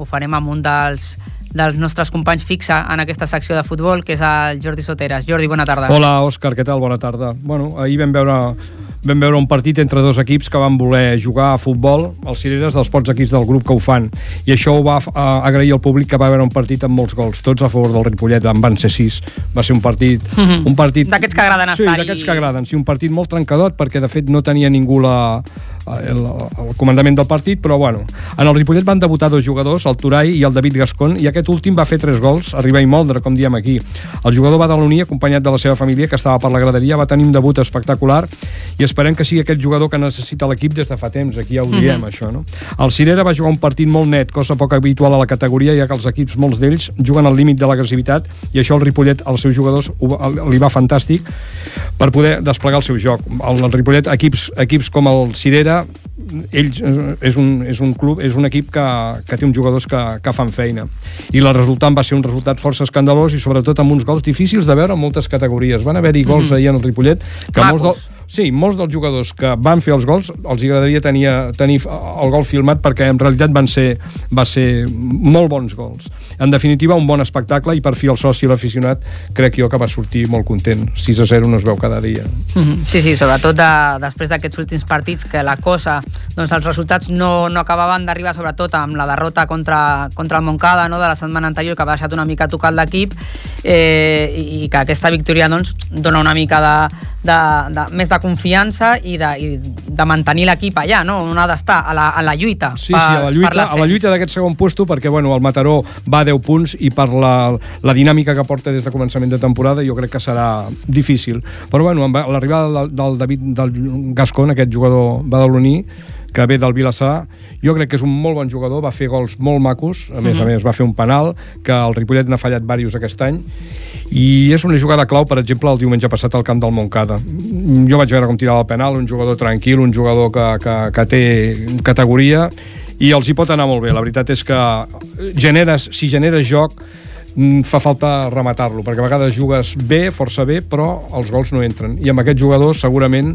ho farem amb un dels, dels nostres companys fixa en aquesta secció de futbol, que és el Jordi Soteres. Jordi, bona tarda. Hola, Òscar, què tal? Bona tarda. Bueno, ahir vam veure, vam veure un partit entre dos equips que van voler jugar a futbol, els cireres dels pocs equips del grup que ho fan, i això ho va eh, agrair al públic que va veure un partit amb molts gols, tots a favor del Ripollet, en van ser sis. Va ser un partit... Mhm. un partit D'aquests que agraden Sí, estar-hi. d'aquests que agraden. Sí, un partit molt trencadot, perquè de fet no tenia ningú la, el, el comandament del partit, però bueno, en el Ripollet van debutar dos jugadors, el Turai i el David Gascon, i aquest últim va fer tres gols, arribar i moldre, com diem aquí. El jugador va de l'Unir, acompanyat de la seva família, que estava per la graderia, va tenir un debut espectacular, i esperem que sigui aquest jugador que necessita l'equip des de fa temps, aquí ja ho diem, Mhm. això, no? El Cirera va jugar un partit molt net, cosa poc habitual a la categoria, ja que els equips, molts d'ells, juguen al límit de l'agressivitat, i això el Ripollet, als seus jugadors, li va fantàstic per poder desplegar el seu joc. El, el Ripollet, equips, equips com el Cirera, ells eh, és un, és un club, és un equip que, que té uns jugadors que, que fan feina. I el resultat va ser un resultat força escandalós i sobretot amb uns gols difícils de veure en moltes categories. Van haver-hi gols Mhm. ahir en el Ripollet que Macos. molts del, Sí, molts dels jugadors que van fer els gols els agradaria tenir, tenir el gol filmat perquè en realitat van ser, va ser molt bons gols. En definitiva, un bon espectacle i per fi el soci i l'aficionat crec jo que va sortir molt content. 6 a 0 no es veu cada dia. Mhm. Sí, sí, sobretot de, després d'aquests últims partits que la cosa, doncs els resultats no, no acabaven d'arribar, sobretot amb la derrota contra, contra el Moncada no, de la setmana anterior, que va deixat una mica tocat l'equip, eh, i que aquesta victòria doncs, dona una mica de, de, de, més de confiança i de, i de mantenir l'equip allà, no? on ha d'estar, a, la, a la lluita. Sí, sí, a la lluita, a la lluita d'aquest segon puesto, perquè bueno, el Mataró va a 10 punts i per la, la dinàmica que porta des de començament de temporada jo crec que serà difícil. Però bueno, amb l'arribada del, del David del Gascon, aquest jugador badaloní, que ve del Vilassar. Jo crec que és un molt bon jugador, va fer gols molt macos, a més mm -hmm. a més va fer un penal, que el Ripollet n'ha fallat diversos aquest any, i és una jugada clau, per exemple, el diumenge passat al camp del Montcada. Jo vaig veure com tirava el penal, un jugador tranquil, un jugador que, que, que té categoria, i els hi pot anar molt bé. La veritat és que generes, si generes joc, fa falta rematar-lo, perquè a vegades jugues bé, força bé, però els gols no entren. I amb aquest jugador segurament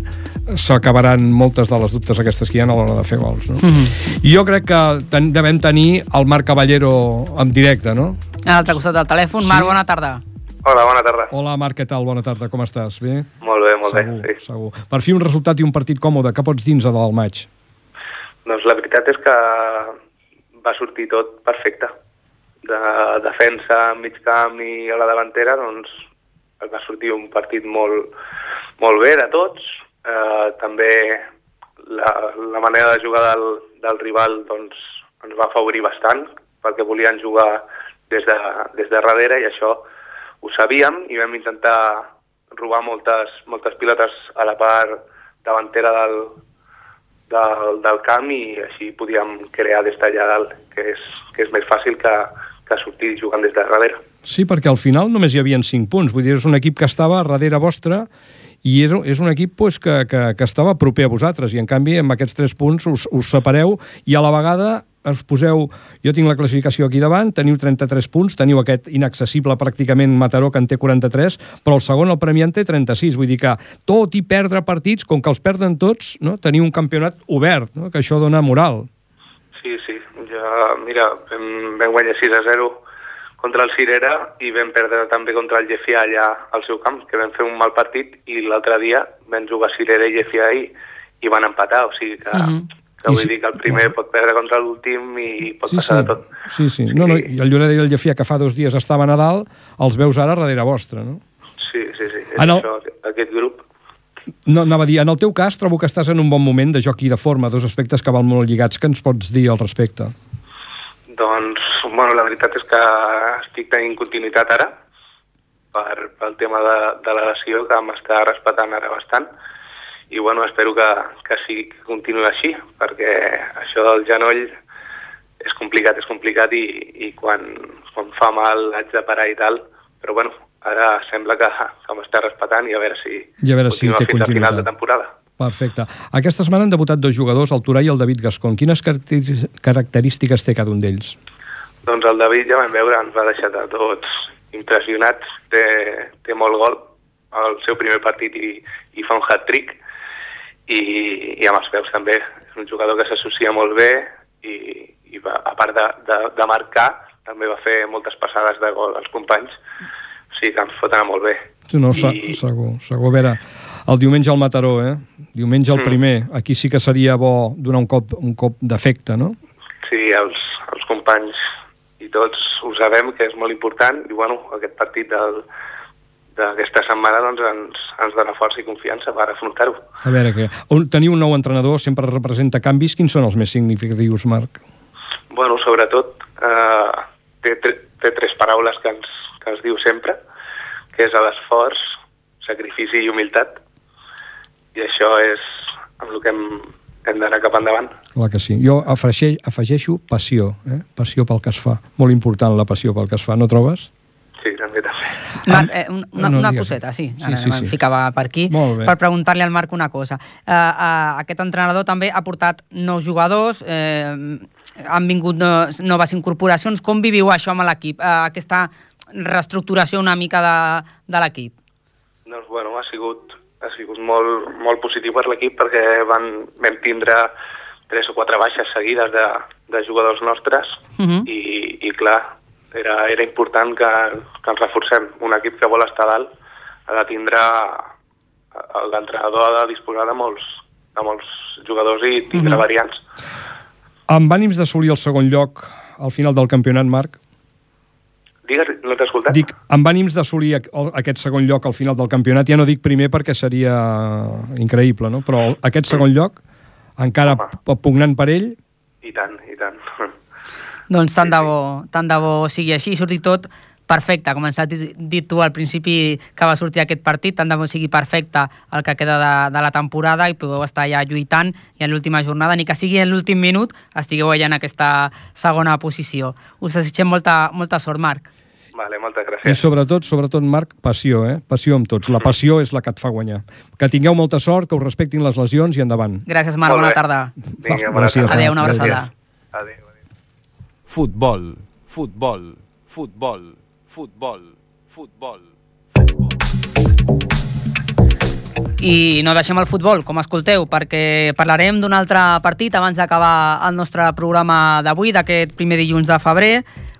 s'acabaran moltes de les dubtes aquestes que hi ha a l'hora de fer gols. No? Mm -hmm. I jo crec que ten, devem tenir el Marc Caballero en directe, no? A l'altre costat del telèfon. Sí. Marc, bona tarda. Hola, bona tarda. Hola, Marc, què tal? Bona tarda, com estàs? Bé? Molt bé, molt segur, bé. Sí. Segur. Per fi un resultat i un partit còmode. Què pots dir-nos del maig? Doncs la veritat és que va sortir tot perfecte. De defensa, mig camp i a la davantera, doncs va sortir un partit molt, molt bé de tots. Eh, també la, la manera de jugar del, del rival doncs, ens va afavorir bastant, perquè volien jugar des de, des de darrere i això ho sabíem i vam intentar robar moltes, moltes pilotes a la part davantera del, del, del camp i així podíem crear des d'allà dalt, que és, que és més fàcil que, que sortir jugant des de darrere. Sí, perquè al final només hi havia 5 punts. Vull dir, és un equip que estava darrere vostre i és, és un equip pues, que, que, que estava proper a vosaltres i en canvi amb aquests 3 punts us, us separeu i a la vegada us poseu, jo tinc la classificació aquí davant, teniu 33 punts, teniu aquest inaccessible pràcticament Mataró que en té 43, però el segon, el Premià, en té 36, vull dir que tot i perdre partits, com que els perden tots, no? teniu un campionat obert, no? que això dona moral. Sí, sí, ja, mira, vam, vam guanyar 6 a 0 contra el Cirera i vam perdre també contra el Llefià allà al seu camp, que vam fer un mal partit i l'altre dia vam jugar Cirera i Llefià i, i van empatar, o sigui que, mm -hmm. que vull si- dir que el primer pot perdre contra l'últim i pot Sí, passar sí. de tot. Sí, sí. No, no, I el Lloret i el Llefià, que fa dos dies estava a Nadal, els veus ara darrere vostre, no? Sí, sí, sí, és En el- això, aquest grup. No, anava a dir, en el teu cas trobo que estàs en un bon moment de joc i de forma, dos aspectes que van molt lligats, que ens pots dir al respecte. Doncs, bueno, la veritat és que estic tenint continuïtat ara per, pel tema de, de la lesió que m'està respetant ara bastant. I bueno, espero que, que sí que continuï així perquè això del genoll és complicat, és complicat i, i quan, quan fa mal haig de parar i tal, però bueno, ara sembla que, que m'està respetant i a veure si I a veure si té fins al final de temporada. Perfecte. Aquesta setmana han debutat dos jugadors, el Turà i el David Gascon. Quines característiques té cada un d'ells? Doncs el David ja vam veure, ens va deixar de tots impressionats, té, té molt gol al seu primer partit i, i fa un hat-trick i, i amb els peus també. És un jugador que s'associa molt bé i, i va, a part de, de, de marcar també va fer moltes passades de gol als companys, o sigui que ens fot anar molt bé. Sí, No, I- segur, segur. A veure, el diumenge al Mataró, eh? Diumenge el Mm. primer. Aquí sí que seria bo donar un cop, un cop d'efecte, no? Sí, els, els companys i tots ho sabem que és molt important i bueno, aquest partit del, d'aquesta setmana doncs, ens, ens dona força i confiança per afrontar-ho. A veure, que tenir un nou entrenador sempre representa canvis. Quins són els més significatius, Marc? Bueno, sobretot eh, té, té tres paraules que ens, que ens diu sempre, que és l'esforç, sacrifici i humilitat. I això és amb el que hem, hem d'anar cap endavant. Clar que sí. Jo afegeix, afegeixo passió, eh? passió pel que es fa. Molt important la passió pel que es fa, no trobes? Sí, també, també. Marc, eh, un- una, No, una digues. coseta, sí. Sí, Ara sí, em sí. ficava per aquí per preguntar-li al Marc una cosa. Uh, uh, aquest entrenador també ha portat nous jugadors, eh, han vingut no, noves incorporacions. Com viviu això amb l'equip? Uh, aquesta reestructuració una mica de, de l'equip? Doncs, bueno, ha sigut, ha sigut molt, molt positiu per l'equip perquè van, vam tindre tres o quatre baixes seguides de, de jugadors nostres Mhm. i, i clar, era, era important que, que ens reforcem. Un equip que vol estar dalt ha de tindre l'entrenador ha de disposar de molts, de molts jugadors i tindre Mhm. variants. Amb ànims d'assolir el segon lloc al final del campionat, Marc? Digues, no t'he escoltat? Dic, amb ànims d'assolir aquest segon lloc al final del campionat, ja no dic primer perquè seria increïble, no? però aquest segon lloc, encara p- pugnant per ell, I tant, i tant. (laughs) Doncs tant de bo, tant de bo sigui així, surti tot perfecte, com ens has dit dit tu al principi que va sortir aquest partit, tant de bo sigui perfecte el que queda de, de la temporada i pugueu estar ja lluitant i en l'última jornada, ni que sigui en l'últim minut, estigueu allà en aquesta segona posició. Us desitgem molta, molta sort, Marc. Vale, moltes i gràcies. sobretot, sobretot, Marc, passió, eh? Passió amb tots. La passió és la que et fa guanyar. Que tingueu molta sort, que us respectin les lesions i endavant. Gràcies, Marc, bona tarda. Vinga, bona Gràcies, tarda. Adéu, una abraçada. Adéu. Futbol, futbol, futbol, futbol, futbol. I no deixem el futbol, com escolteu, perquè parlarem d'un altre partit abans d'acabar el nostre programa d'avui, d'aquest primer dilluns de febrer,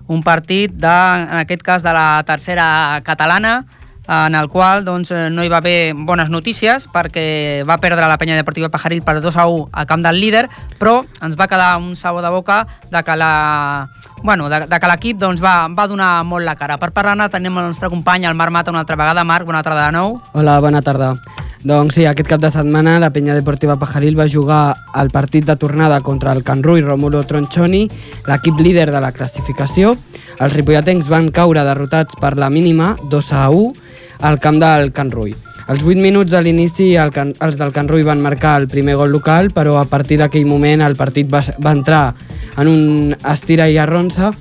un partit, de, en aquest cas, de la tercera catalana, en el qual doncs, eh, no hi va haver bones notícies perquè va perdre la penya deportiva Pajaril per 2 a 1 a camp del líder, però ens va quedar un sabor de boca de que la bueno, de, de que l'equip doncs, va, va donar molt la cara. Per parlar-ne tenim el nostre company, el Marc Mata, una altra vegada. Marc, bona tarda de nou. Hola, bona tarda. Doncs sí, aquest cap de setmana la penya deportiva Pajaril va jugar el partit de tornada contra el Can Rui Romulo Tronchoni, l'equip líder de la classificació. Els ripolletens van caure derrotats per la mínima, 2 a 1, al camp del Can Rui. Als 8 minuts de l'inici el els del Can Rui van marcar el primer gol local, però a partir d'aquell moment el partit va, va entrar en un estira i arronsa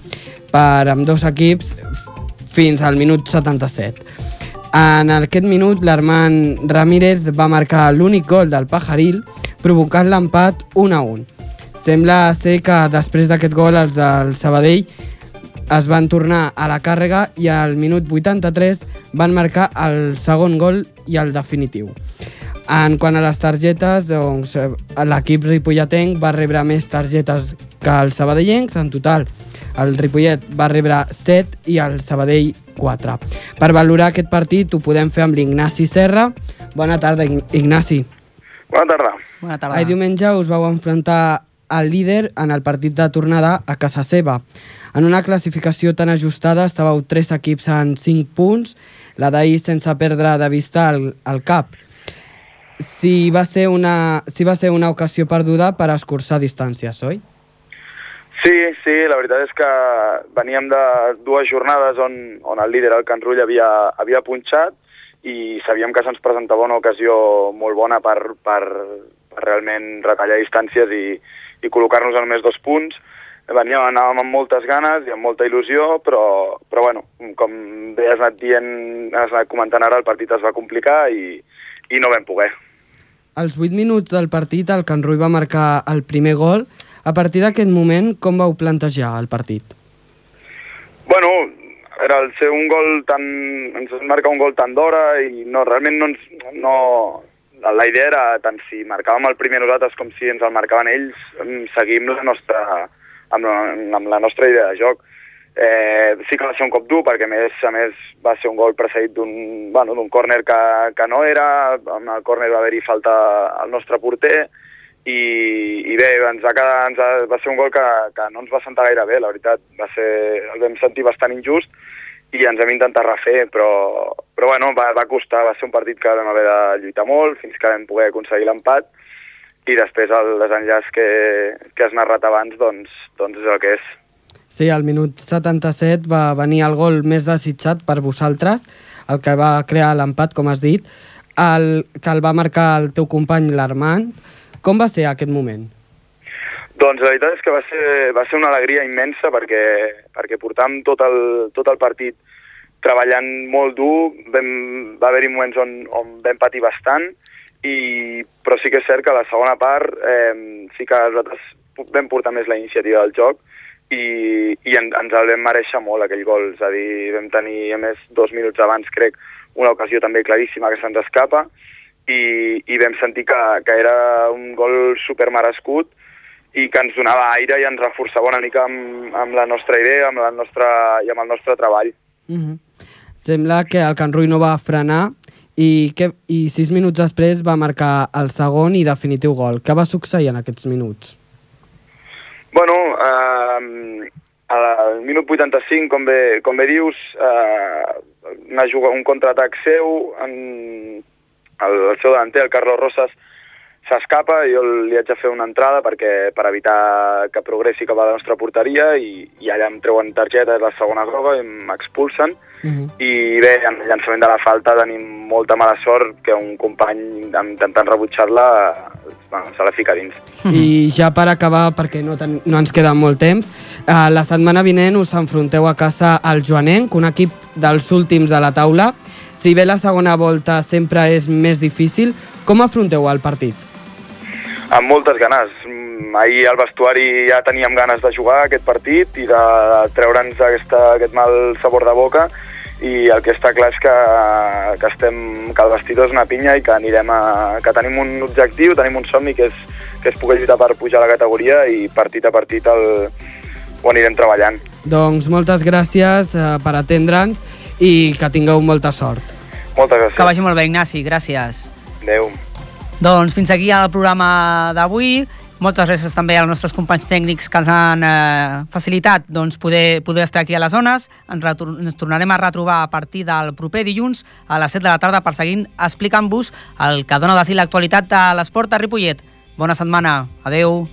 per amb dos equips fins al minut 77. En aquest minut, l'Armand Ramírez va marcar l'únic gol del Pajaril, provocant l'empat 1 a 1. Sembla ser que després d'aquest gol els del Sabadell es van tornar a la càrrega i al minut 83 van marcar el segon gol i el definitiu. En quant a les targetes, doncs, eh, l'equip ripolletenc va rebre més targetes que els sabadellencs. En total, el Ripollet va rebre 7 i el Sabadell 4. Per valorar aquest partit ho podem fer amb l'Ignasi Serra. Bona tarda, Ign- Ignasi. Bona tarda. Bona tarda. Ahir diumenge us vau enfrontar al líder en el partit de tornada a casa seva. En una classificació tan ajustada estàveu tres equips en 5 punts, la d'ahir sense perdre de vista el, el cap. Si va, ser una, si va ser una ocasió perduda per escurçar distàncies, oi? Sí, sí, la veritat és que veníem de dues jornades on, on el líder, el Can Rull, havia, havia punxat i sabíem que se'ns presentava una ocasió molt bona per, per, per realment retallar distàncies i, i col·locar-nos en més dos punts. Veníem, anàvem amb moltes ganes i amb molta il·lusió, però, però bueno, com bé has anat dient, has anat comentant ara, el partit es va complicar i, i no vam poder. Als 8 minuts del partit, el Can Rui va marcar el primer gol. A partir d'aquest moment, com vau plantejar el partit? Bueno, era el ser un gol tan... ens marca un gol tan d'hora i no, realment no ens... No, la idea era tant si marcàvem el primer nosaltres com si ens el marcaven ells, seguim la nostra, amb, la, amb la nostra idea de joc. Eh, sí que va ser un cop dur perquè a més, a més va ser un gol precedit d'un bueno, córner que, que no era, amb el córner va haver-hi falta al nostre porter i, i bé, ens va, quedar, ens va, va ser un gol que, que no ens va sentar gaire bé, la veritat. Va ser, el vam sentir bastant injust i ens hem intentat refer, però, però bueno, va, va costar, va ser un partit que vam haver de lluitar molt fins que vam poder aconseguir l'empat i després el desenllaç que, que has narrat abans, doncs, doncs és el que és. Sí, al minut 77 va venir el gol més desitjat per vosaltres, el que va crear l'empat, com has dit, el que el va marcar el teu company, l'Armand. Com va ser aquest moment? Doncs la veritat és que va ser, va ser una alegria immensa perquè, perquè portàvem tot el, tot el partit treballant molt dur, vam, va haver-hi moments on, on vam patir bastant, i, però sí que és cert que a la segona part eh, sí que nosaltres vam portar més la iniciativa del joc i, i en, ens el vam mereixer molt aquell gol, és a dir, vam tenir a més dos minuts abans crec una ocasió també claríssima que se'ns escapa i, i vam sentir que, que era un gol supermerescut i que ens donava aire i ens reforçava una mica amb, amb la nostra idea amb la nostra, i amb el nostre treball. Mm -hmm. Sembla que el Can Rui no va frenar i, que, i sis minuts després va marcar el segon i definitiu gol. Què va succeir en aquests minuts? Bueno, eh, al minut 85, com bé, com bé dius, eh, una juga, un contraatac seu, en, el, el seu davanter, el Carlos Rosas, s'escapa i jo li haig de fer una entrada perquè per evitar que progressi cap a la nostra porteria i, i allà em treuen targeta de la segona groga i m'expulsen Uh -huh. i bé, en el llançament de la falta tenim molta mala sort que un company intentant rebutjar-la bueno, se la fica dins. I ja per acabar, perquè no, ten, no ens queda molt temps, eh, la setmana vinent us enfronteu a casa al Joanenc, un equip dels últims de la taula. Si bé la segona volta sempre és més difícil, com afronteu el partit? Amb moltes ganes. Ahir al vestuari ja teníem ganes de jugar aquest partit i de treure'ns aquest mal sabor de boca i el que està clar és que, que, estem, que el vestidor és una pinya i que, anirem a, que tenim un objectiu, tenim un somni que és, que és poder lluitar per pujar a la categoria i partit a partit el, ho anirem treballant. Doncs moltes gràcies eh, per atendre'ns i que tingueu molta sort. Moltes gràcies. Que vagi molt bé, Ignasi, gràcies. Adéu. Doncs fins aquí el programa d'avui. Moltes gràcies també als nostres companys tècnics que ens han eh, facilitat doncs, poder, poder estar aquí a les zones. Ens, ens tornarem a retrobar a partir del proper dilluns a les 7 de la tarda per seguir explicant-vos el que dona d'ací l'actualitat de l'esport a Ripollet. Bona setmana. Adeu.